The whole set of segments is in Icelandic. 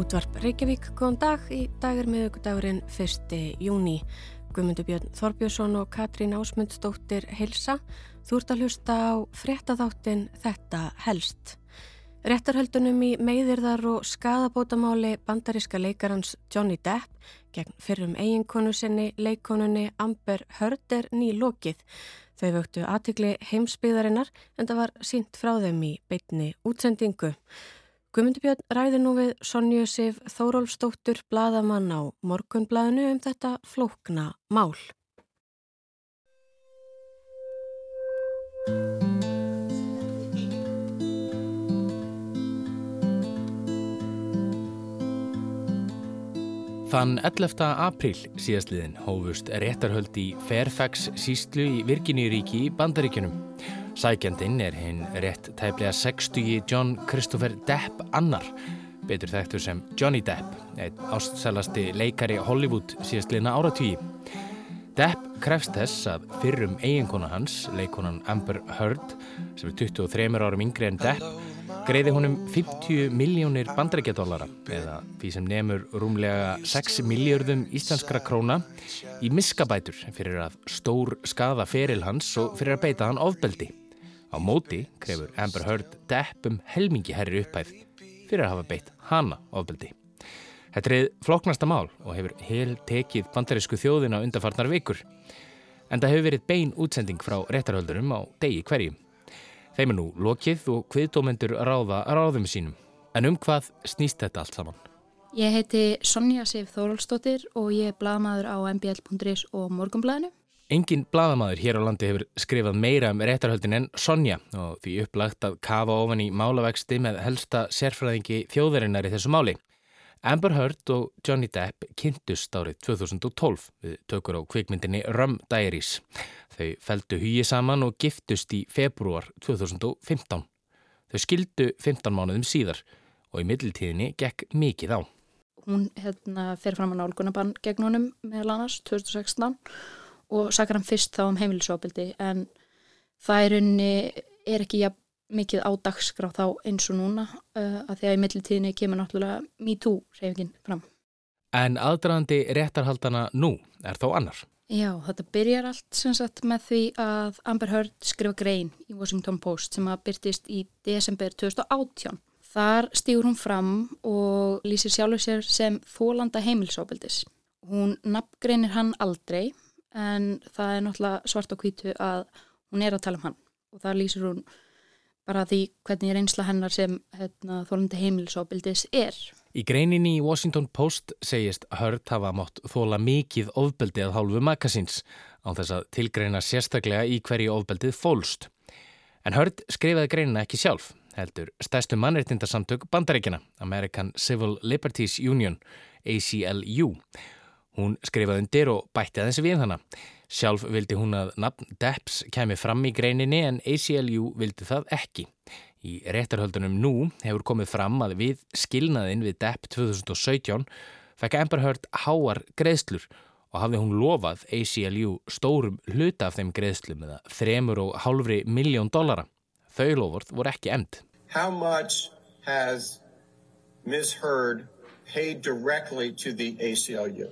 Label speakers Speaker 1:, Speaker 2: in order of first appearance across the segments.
Speaker 1: Útvarp Reykjavík, góðan dag. Í dag er miðugdagurinn 1. júni. Guðmundur Björn Þorbjörnsson og Katrín Ásmundsdóttir heilsa. Þú ert að hlusta á fréttaþáttin Þetta helst. Réttarhöldunum í meiðirðar og skadabótamáli bandaríska leikarans Johnny Depp gegn fyrrum eiginkonu sinni leikonunni Amber Heard er nýlokið. Þau vöktu aðtikli heimsbyðarinnar en það var sínt frá þeim í beitni útsendingu. Guðmundubjörn ræði nú við Sonju Sif Þórólfsdóttur bladamann á morgunbladinu um þetta flókna mál.
Speaker 2: Þann 11. apríl síðastliðin hófust réttarhöld í Fairfax sístlu í Virginíuríki í Bandaríkjunum. Sækjandinn er hinn rétt tæplega 60 John Christopher Depp annar, betur þekktur sem Johnny Depp, eitt ástsælasti leikari Hollywood síðastliðna áratvíi. Depp krefst þess að fyrrum eiginkona hans, leikonan Amber Heard, sem er 23 árum yngri en Depp, greiði honum 50 miljónir bandarækjadólara eða því sem nefnur rúmlega 6 miljardum íslenskra króna í miskabætur fyrir að stór skada feril hans og fyrir að beita hann ofbeldi. Á móti krefur Amber Heard deppum helmingi herri upphæð fyrir að hafa beitt hana ofbeldi. Þetta er floknasta mál og hefur hel tekið bandarísku þjóðina undarfarnar vikur. En það hefur verið bein útsending frá réttarhöldurum á degi hverjum. Þeim er nú lokið og hviðdómendur ráða ráðum sínum. En um hvað snýst þetta allt saman?
Speaker 3: Ég heiti Sonja Sif Þórólsdóttir og ég er bladamæður á mbl.is og morgumblæðinu.
Speaker 2: Engin bladamæður hér á landi hefur skrifað meira um réttarhöldin en Sonja og því upplagt að kafa ofan í málavexti með helsta sérfræðingi þjóðarinnar í þessu máli. Amber Heard og Johnny Depp kynntust árið 2012 við tökur á kvikmyndinni Rum Diaries. Þau feldu hugi saman og giftust í februar 2015. Þau skildu 15 mánuðum síðar og í middeltíðinni gekk mikið á.
Speaker 3: Hún hérna, fer fram að nálgunabann gegn honum meðal annars 2016 og sakar hann fyrst þá um heimilisofbildi en það er, unni, er ekki ja, mikið á dagskrá þá eins og núna uh, að því að í millitíðinni kemur náttúrulega MeToo reyfingin fram.
Speaker 2: En aðdraðandi réttarhaldana nú er þó annar.
Speaker 3: Já, þetta byrjar allt sem sagt með því að Amber Heard skrifa grein í Washington Post sem að byrtist í desember 2018. Þar stýur hún fram og lýsir sjálfur sér sem þólanda heimilisofbildis. Hún nafngreinir hann aldrei en það er náttúrulega svart á kvítu að hún er að tala um hann og það lýsir hún bara því hvernig reynsla hennar sem hérna, þólandi heimilisofbildis er.
Speaker 2: Í greininni í Washington Post segist Hörd hafa mótt þóla mikið ofbeldi að hálfu makasins á þess að tilgreina sérstaklega í hverju ofbeldið fólst. En Hörd skrifaði greinina ekki sjálf, heldur stærstu mannreitindarsamtök bandaríkjana, American Civil Liberties Union, ACLU. Hún skrifaði undir og bætti aðeins við hana. Sjálf vildi hún að nafn Depps kemi fram í greininni en ACLU vildi það ekki. Í réttarhöldunum nú hefur komið fram að við skilnaðin við Depp 2017 fekk Amber Heard háar greiðslur og hafði hún lofað ACLU stórum hluta af þeim greiðslum eða þremur og hálfri miljón dollara. Þau lofvort voru ekki end.
Speaker 4: How much has Ms. Heard paid directly to the ACLU?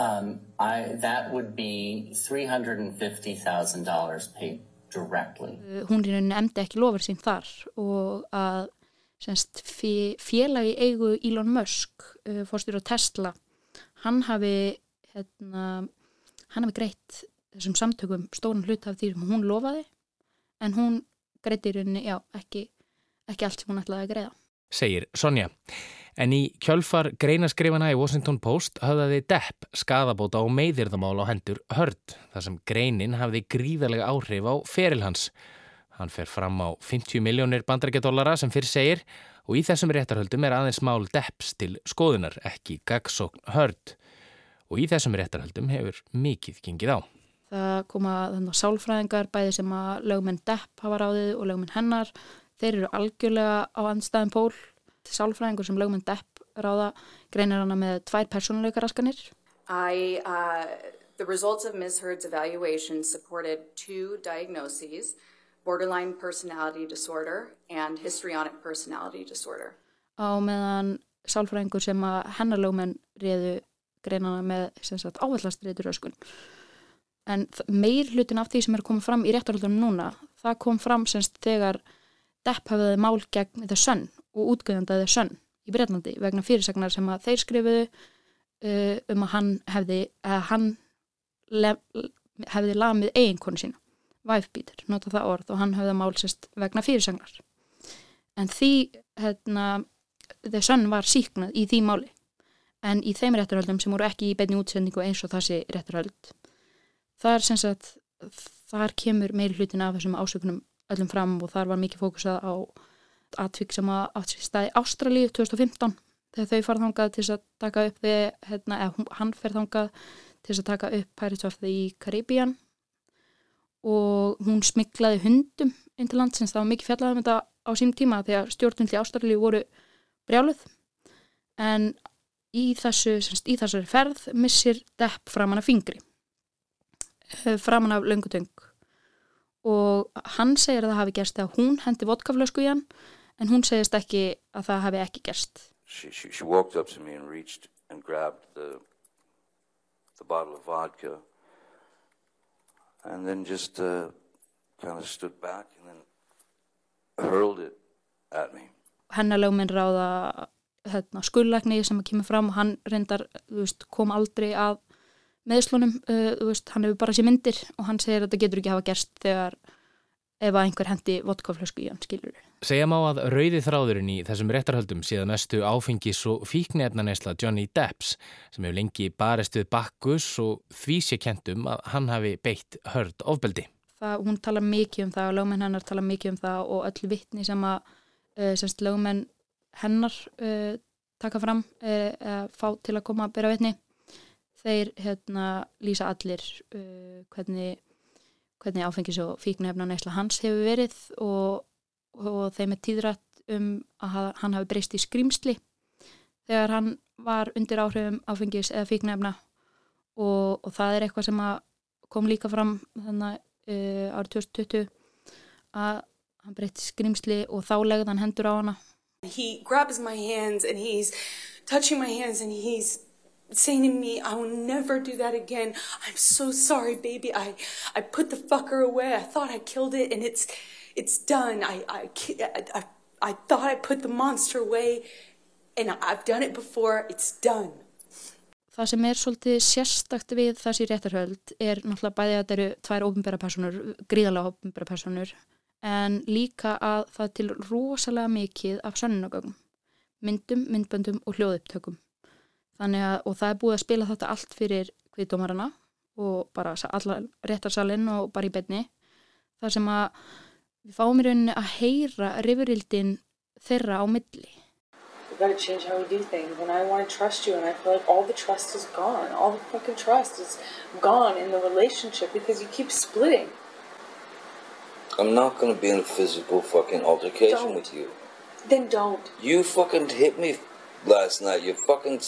Speaker 5: Um, I, that would be $350,000 paid directly.
Speaker 3: Hún er nefndi ekki lofur sín þar og að semst, félagi eigu Elon Musk, uh, fórstjóru Tesla, hann hafi, hérna, hann hafi greitt þessum samtökum stóran hlut af því sem hún lofaði en hún greitti í rauninni, já, ekki, ekki allt sem hún ætlaði að greiða.
Speaker 2: Segir Sonja. En í kjölfar greinaskrifana í Washington Post höfðaði Depp skadabóta og meðirðamál á hendur hörd þar sem greinin hafði gríðarlega áhrif á feril hans. Hann fer fram á 50 miljónir bandarækjadólara sem fyrir segir og í þessum réttarhöldum er aðeins mál Depps til skoðunar, ekki gagsókn hörd. Og í þessum réttarhöldum hefur mikið gengið á.
Speaker 3: Það koma þannig að sálfræðingar bæði sem að lögumenn Depp hafa ráðið og lögumenn hennar. Þeir eru algjörlega á andstæðin pól sálfræðingur sem lögmund Depp ráða greinir hana með tvær persónuleika raskanir.
Speaker 6: I, uh, the results of Ms. Heard's evaluation supported two diagnoses, borderline personality disorder and histrionic personality disorder.
Speaker 3: Á meðan sálfræðingur sem að hennarlögumenn reyðu greinana með ávallastriður öskun en meir hlutin af því sem er komið fram í réttarhaldunum núna það kom fram semst þegar Depp hafiði mál gegn The Sun og útgöðandaði Sun í Breitlandi vegna fyrirsagnar sem að þeir skrifuðu uh, um að hann hefði, að hann hefði lamið eiginkonu sína, væfbítir, nota það orð og hann hefði mál semst vegna fyrirsagnar. En því, hérna, The Sun var síknað í því máli en í þeim réttarhaldum sem voru ekki í beinni útsendingu eins og þessi réttarhald þar sagt þar kemur meiri hlutin af þessum ásökunum öllum fram og þar var mikið fókusað á atvík sem að átt sér staði Ástralíu 2015 þegar þau farð þangað til að taka upp því, hérna, eða hann fer þangað til að taka upp Pirates of the Caribbean. Og hún smiklaði hundum inn til landsins, það var mikið fjallað um þetta á sím tíma að stjórnum til Ástralíu voru brjáluð. En í, þessu, í þessari ferð missir Depp framann af fingri. Eh, framann af löngutöng og hann segir að það hafi gerst þegar hún hendi vodkaflösku í hann en hún segist ekki að það hafi ekki gerst.
Speaker 7: She, she, she walked up to me and reached and grabbed the, the bottle of vodka and then just uh, kind of stood back and then hurled it at me.
Speaker 3: Hennar lögminn ráða hérna, skullækni sem kemur fram og hann reyndar veist, kom aldrei að meðslunum, uh, veist, hann hefur bara sér myndir og hann segir að þetta getur ekki hafa gerst þegar ef að einhver hendi vodkaflösku í hann, skilur.
Speaker 2: Segja má að rauði þráðurinn í þessum réttarhöldum síðan mestu áfengis og fíknefnanesla Johnny Depps sem hefur lengi barist við bakkus og því sé kentum að hann hafi beitt hörd ofbeldi.
Speaker 3: Það, hún tala mikið um það og lögmenn hennar tala mikið um það og öll vittni sem að uh, semst lögmenn hennar uh, taka fram uh, fá til að koma að bera vitni þeir hérna, lýsa allir uh, hvernig, hvernig áfengis og fíknefna neysla hans hefur verið og, og þeim er tíðrætt um að hann hafi breyst í skrimsli þegar hann var undir áhrifum áfengis eða fíknefna og, og það er eitthvað sem kom líka fram þannig uh, árið 2020 að hann breytti skrimsli og þá legði hann hendur á hana.
Speaker 8: He grabs my hands and he's touching my hands and he's saying to me, I will never do that again. I'm so sorry, baby. I, I put the fucker away. I thought I killed it and it's, it's done. I, I, I, I thought I put the monster away and I've done it before. It's done.
Speaker 3: Það sem er svolítið sérstakt við þessi réttarhöld er náttúrulega bæði að þetta eru tvær ofinbæra personur, gríðalega ofinbæra personur en líka að það til rosalega mikið af sönnunagögum, myndum, myndböndum og hljóðupptökum. Þannig að, og það er búið að spila þetta allt fyrir kviðdómarana og bara alla réttarsalinn og bara í benni. Það sem að við fáum í rauninni að heyra rifurildin þeirra á milli.
Speaker 9: We gotta change how we do things and I wanna trust you and I feel like all the trust is gone. All the fucking trust is gone in the relationship because you keep splitting.
Speaker 7: I'm not gonna be in a physical fucking altercation
Speaker 9: Don't.
Speaker 7: with you.
Speaker 9: Then don't.
Speaker 7: You fucking hit me last night. You fucking.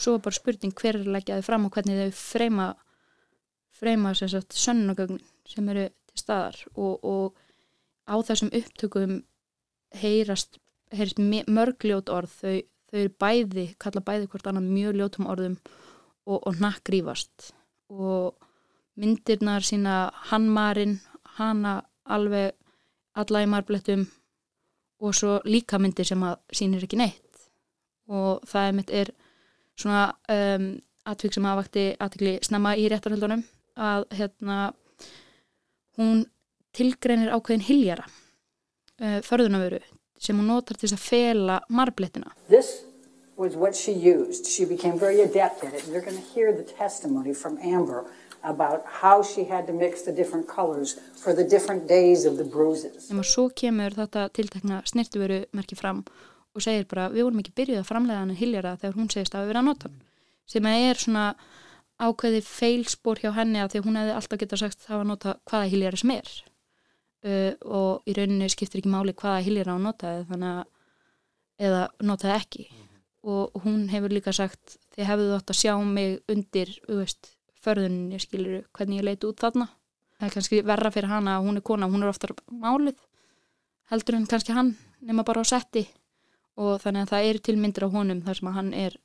Speaker 3: Svo er bara spurning hver er leggjaði fram og hvernig þau freyma, freyma sem sagt sönnugögn sem eru til staðar. Og, og á þessum upptökum heyrast, heyrast mörgljót orð, þau, þau eru bæði, kalla bæði hvort annað mjög ljótum orðum og, og nakkrífast og myndirnar sína hannmarinn, hana alveg alla í marblettum og svo líka myndir sem að sínir ekki neitt og það er mitt er svona um, atvik sem að vakti aðtikli snemma í réttarhaldunum að hérna hún tilgreinir ákveðin hiljara uh, förðunavöru sem hún notar til að fela marblettina
Speaker 10: This was what she used. She became very adept at it. You're going to hear the testimony from Amber about how she had to mix the different colors for the different days of the bruises.
Speaker 3: Nefnum svo kemur þetta tiltekna snirtuveru merki fram og segir bara við vorum ekki byrjuð að framlega hann hiljara þegar hún segist að við vera að nota hann sem er svona ákveði feilspor hjá henni að því hún hefði alltaf getað sagt það var að nota hvaða hiljara sem er. Uh, og í rauninni skiptir ekki máli hvaða hiljara hún notaði þannig að eða notaði ekki. Og hún hefur líka sagt þið hefðu þátt að sjá mig undir veist, förðuninni skilur hvernig ég leiti út þarna. Það er kannski verra fyrir hana hún er kona hún er oftar málið heldur en kannski hann nema bara á setti og þannig að það eru tilmyndir á honum þar sem að hann er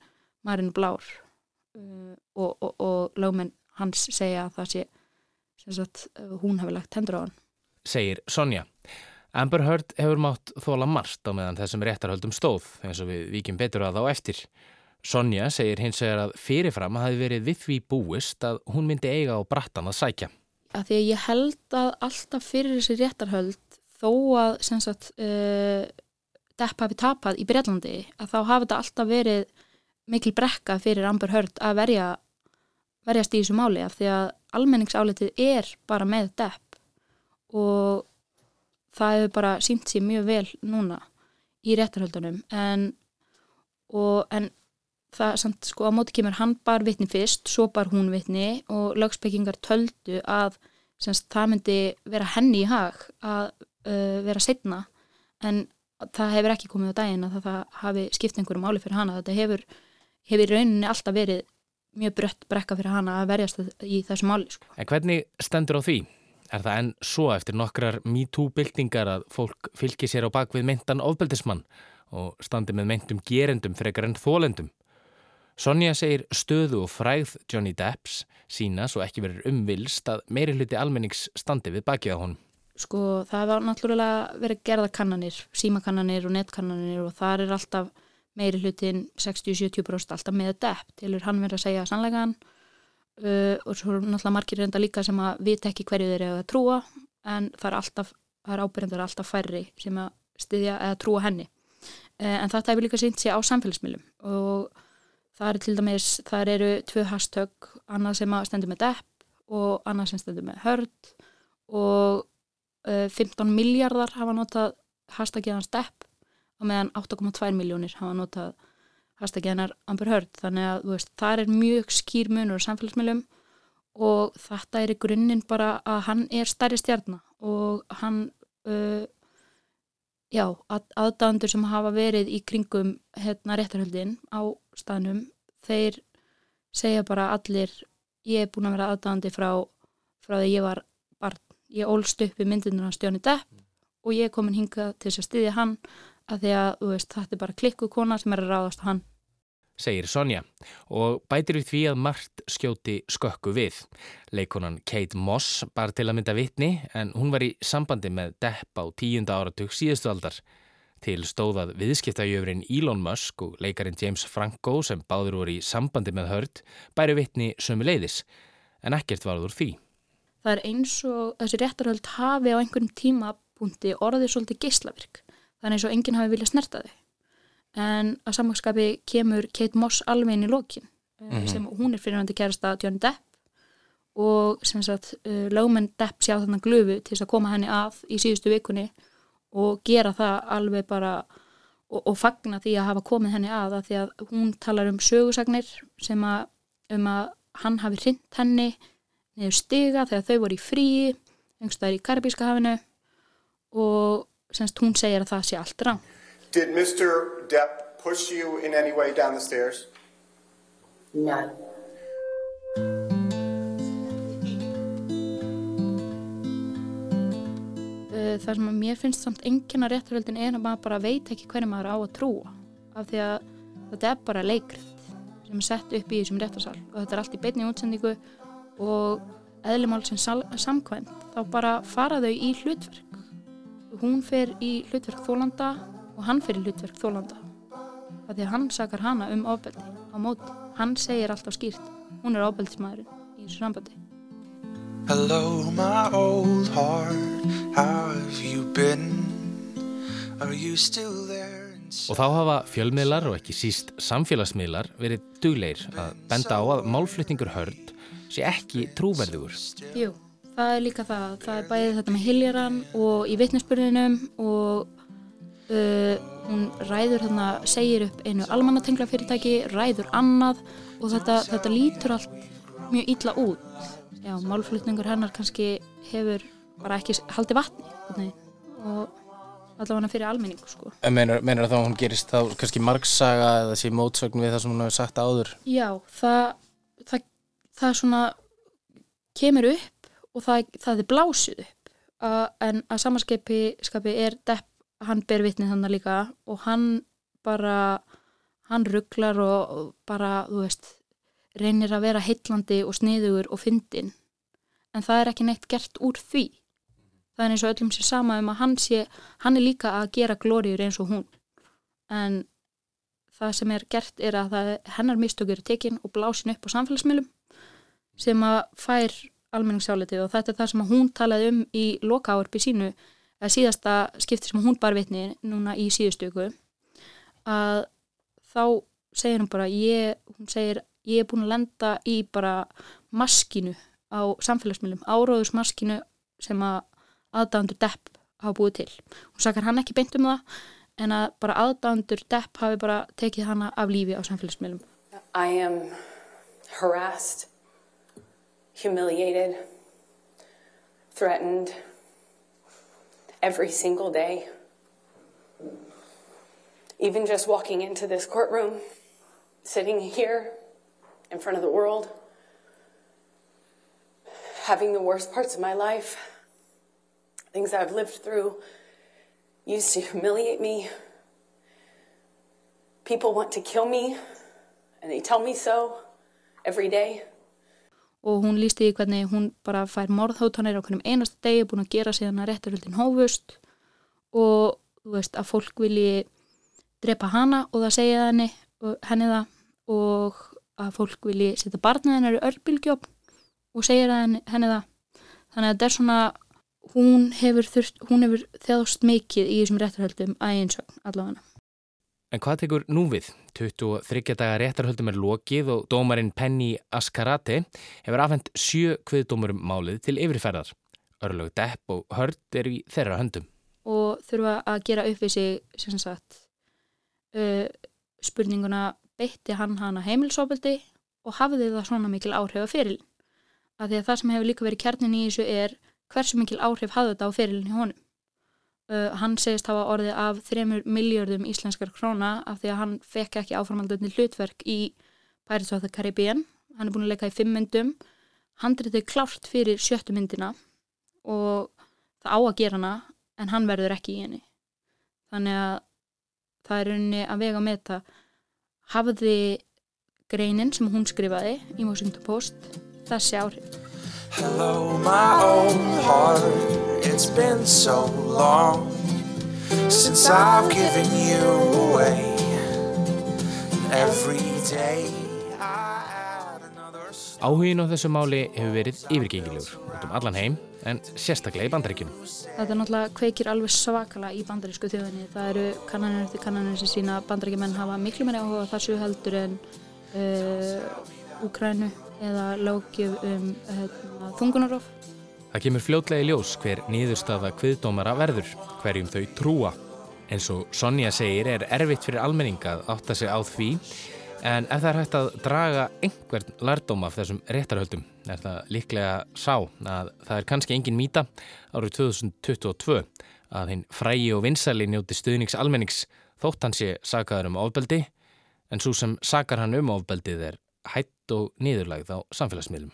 Speaker 3: marinn blár uh, og, og, og lögmenn hans segja að það sé sagt, hún hafi lagt hendur á hann.
Speaker 2: Segir Sonja. Amber Heard hefur mátt þóla marst á meðan þessum réttarhöldum stóð eins og við vikjum betur að þá eftir. Sonja segir hins vegar að fyrirfram hafi verið við því búist að hún myndi eiga á brattan að sækja.
Speaker 3: Að því að ég held að alltaf fyrir þessi réttarhöld þó að sagt, uh, depp hafi tapað í Breitlandi að þá hafi þetta alltaf verið mikil brekka fyrir Amber Heard að verja, verjast í þessu máli af því að almenningsáletið er bara með depp og það hefur bara sínt sér mjög vel núna í réttarhöldunum. En, og, en það samt sko á móti kemur hann bar vitni fyrst, svo bar hún vitni og lögspekkingar töldu að semst, það myndi vera henni í hag að uh, vera setna en það hefur ekki komið á daginn að það, það hafi skipt einhverju máli fyrir hana þetta hefur, hefur rauninni alltaf verið mjög brött brekka fyrir hana að verjast í þessu máli sko.
Speaker 2: En hvernig stendur á því? Er það enn svo eftir nokkrar MeToo-byltingar að fólk fylgir sér á bakvið meintan ofbeldismann og standi með meintum gerendum frekar enn þólendum? Sonja segir stöðu og fræð Johnny Depps sína svo ekki verið umvilst að meiri hluti almennings standi við bakið á honum.
Speaker 3: Sko það var náttúrulega verið gerða kannanir, símakannanir og nettkannanir og það er alltaf meiri hlutin 60-70% alltaf með Depp tilur hann verið að segja sannlegan uh, og svo náttúrulega margir reynda líka sem að vita ekki hverju þeir eru að trúa en það er alltaf, það er ábyrjandar alltaf færri sem að styðja eða trúa henni. Uh, en þetta hefur líka sínt sér á samfélagsmiðlum og það eru til dæmis, það eru tvö hashtag, annað sem að stendur með depp og annað sem stendur með hörd og 15 miljardar hafa notað hashtagið hans depp og meðan 8,2 miljónir hafa notað hashtagið hennar Amber Heard. Þannig að veist, það er mjög skýr munur samfélagsmiðlum og þetta er í grunninn bara að hann er stærri stjarnar og hann uh, já, að, aðdæðandur sem hafa verið í kringum hérna réttarhöldin á staðnum, þeir segja bara allir ég er búin að vera aðdæðandi frá frá því ég var ég ólst upp í myndinu á stjóni Depp og ég er komin hinga til þess að styðja hann að því að veist, þetta er bara klikku kona sem er að ráðast á hann.
Speaker 2: Segir Sonja og bætir við því að margt skjóti skökku við. Leikonan Kate Moss bar til að mynda vitni en hún var í sambandi með Depp á tíunda áratug síðustu aldar. Til stóðað viðskiptajöfrin Elon Musk og leikarin James Franco sem báður voru í sambandi með hörd bæri vitni sömu leiðis en ekkert varður því.
Speaker 3: Það er eins og þessi réttarhöld hafi á einhverjum tímapunkti orðið svolítið geyslavirk þannig svo enginn hafi viljað snerta þau. En að samanskapi kemur Kate Moss alveg inn í lokin mm -hmm. sem hún er fyrirvændi kærasta Johnny Depp. Og sem sagt uh, lögmenn Depp sjá þarna glöfu til þess að koma henni að í síðustu vikunni og gera það alveg bara og, og fagna því að hafa komið henni að, að því að hún talar um sögusagnir sem að um að hann hafi hrind henni niður stiga þegar þau voru í frí einhverstaðir í Karabíska hafinu og semst hún segir að það sé allt rá.
Speaker 4: Did Mr. Depp push you in any way down the stairs?
Speaker 5: None.
Speaker 3: Það sem að mér finnst samt enginn að rétturöldin er að maður bara veit ekki hverju maður á að trúa af því að þetta er bara leikrit sem er sett upp í þessum réttarsal og þetta er allt í beinni útsendingu og eðlumál sem samkvæmt þá bara fara þau í hlutverk. Hún fer í hlutverk þólanda og hann fer í hlutverk þólanda af því að hann sakar hana um ofbeldi á móti, hann segir alltaf skýrt. Hún er ofbeldismæðurinn í þessu sambandi.
Speaker 2: Hello my old heart. How have you been? Are you still there? Og þá hafa fjölmiðlar og ekki síst samfélagsmiðlar verið dugleir að benda á að málflutningur hörd sé ekki trúverðugur
Speaker 3: Jú það er líka það, það er bæðið þetta með hiljaran og í vitnesbyrðinum og uh, hún ræður þarna, segir upp einu almannatengla fyrirtæki, ræður annað og þetta, þetta lítur allt mjög ítla út. Já, málflutningur hennar kannski hefur bara ekki haldið vatni og allavega fyrir almenningu sko.
Speaker 2: En meinar, meinar þá hún gerist þá kannski margsaga eða sé mótsögn við það sem hún hefur sagt áður?
Speaker 3: Já, það, það, svona kemur upp og það, það er blásið upp uh, en að samanskapi er Depp, hann ber vitnið þannig líka og hann bara, hann rugglar og, og bara, þú veist, reynir að vera heitlandi og sniðugur og fyndin. En það er ekki neitt gert úr því. Það er eins og öllum sér sama um að hann sé, hann er líka að gera glóriður eins og hún. En það sem er gert er að það, hennar mistökur er tekin og blásin upp á samfélagsmiðlum sem að fær almenningssálitið og þetta er það sem hún talaði um í lokaárpi sínu eða síðasta skipti sem hún bar vitni núna í síðustöku að þá segir hún bara ég, hún segir ég er búin að lenda í bara maskinu á samfélagsmiðlum, áróðusmaskinu sem að aðdándur depp hafa búið til. Hún sakar hann ekki beint um það en að bara aðdándur depp hafi bara tekið hana af lífi á samfélagsmiðlum.
Speaker 8: I am harassed, humiliated, threatened every single day. Even just walking into this courtroom, sitting here in front of the world, having the worst parts of my life, things I've lived through, used to humiliate me. People want to kill me, and they tell me so every day.
Speaker 3: Og hún lísti í hvernig hún bara fær morðhóttanir á hvernig einasta degi, búin að gera síðan að rétturhildin hófust og þú veist að fólk vilji drepa hana og það segja henni, henni það og að fólk vilji setja barnið hennar í örbylgjóp og segja henni, henni það. Þannig að þetta er svona, hún hefur, þurft, hún hefur þjáðst mikið í þessum rétturhildum að einsögn allavega.
Speaker 2: En hvað tekur nú við? 23 daga réttarhöldum er lokið og dómarinn Penny Askarate hefur afhengt sjö kviðdómurum málið til yfirferðar. Örlög Depp og Hörd er í þeirra höndum.
Speaker 3: Og þurfa að gera upp við sig, sem sagt, uh, spurninguna beitti hann hana heimilsóbildi og hafiði það svona mikil áhrif að fyrirlin. Af því að það sem hefur líka verið kjarnin í þessu er hversu mikil áhrif hafði þetta á fyrirlin í honum. Uh, hann segist hafa orðið af 3 miljardum íslenskar króna af því að hann fekk ekki áformaldunni hlutverk í Pirates of the Caribbean. Hann er búin að leika í fimm myndum. Handritið klárt fyrir sjöttu myndina og það á að gera hana en hann verður ekki í henni. Þannig að það er rauninni að vega með þetta. Hafði greinin sem hún skrifaði í Washington Post þessi áhrif.
Speaker 11: Hello my old heart It's been so long since I've given you away. Every day I add another
Speaker 2: Áhugin á þessu máli hefur verið yfirgengilegur út um allan heim en sérstaklega í bandaríkjum.
Speaker 3: Þetta er náttúrulega kveikir alveg svakala í bandarísku þjóðinni. Það eru kannanir eftir kannanir sem sína bandaríkjumenn hafa miklu meira áhuga þessu heldur en uh, Úkrænu eða lögjöf um uh, þungunarof.
Speaker 2: Það kemur fljótlega í ljós hver niðurstaða kviðdómara verður, hverjum þau trúa. En svo Sonja segir er erfitt fyrir almenning að átta sig á því en ef það er hægt að draga einhvern lærdóm af þessum réttarhöldum er það líklega sá að það er kannski engin mýta árið 2022 að hinn frægi og vinsæli njóti stuðnings almennings þótt hann sé sagaður um ofbeldi en svo sem sagar hann um ofbeldið er hætt og niðurlagð á samfélagsmiðlum.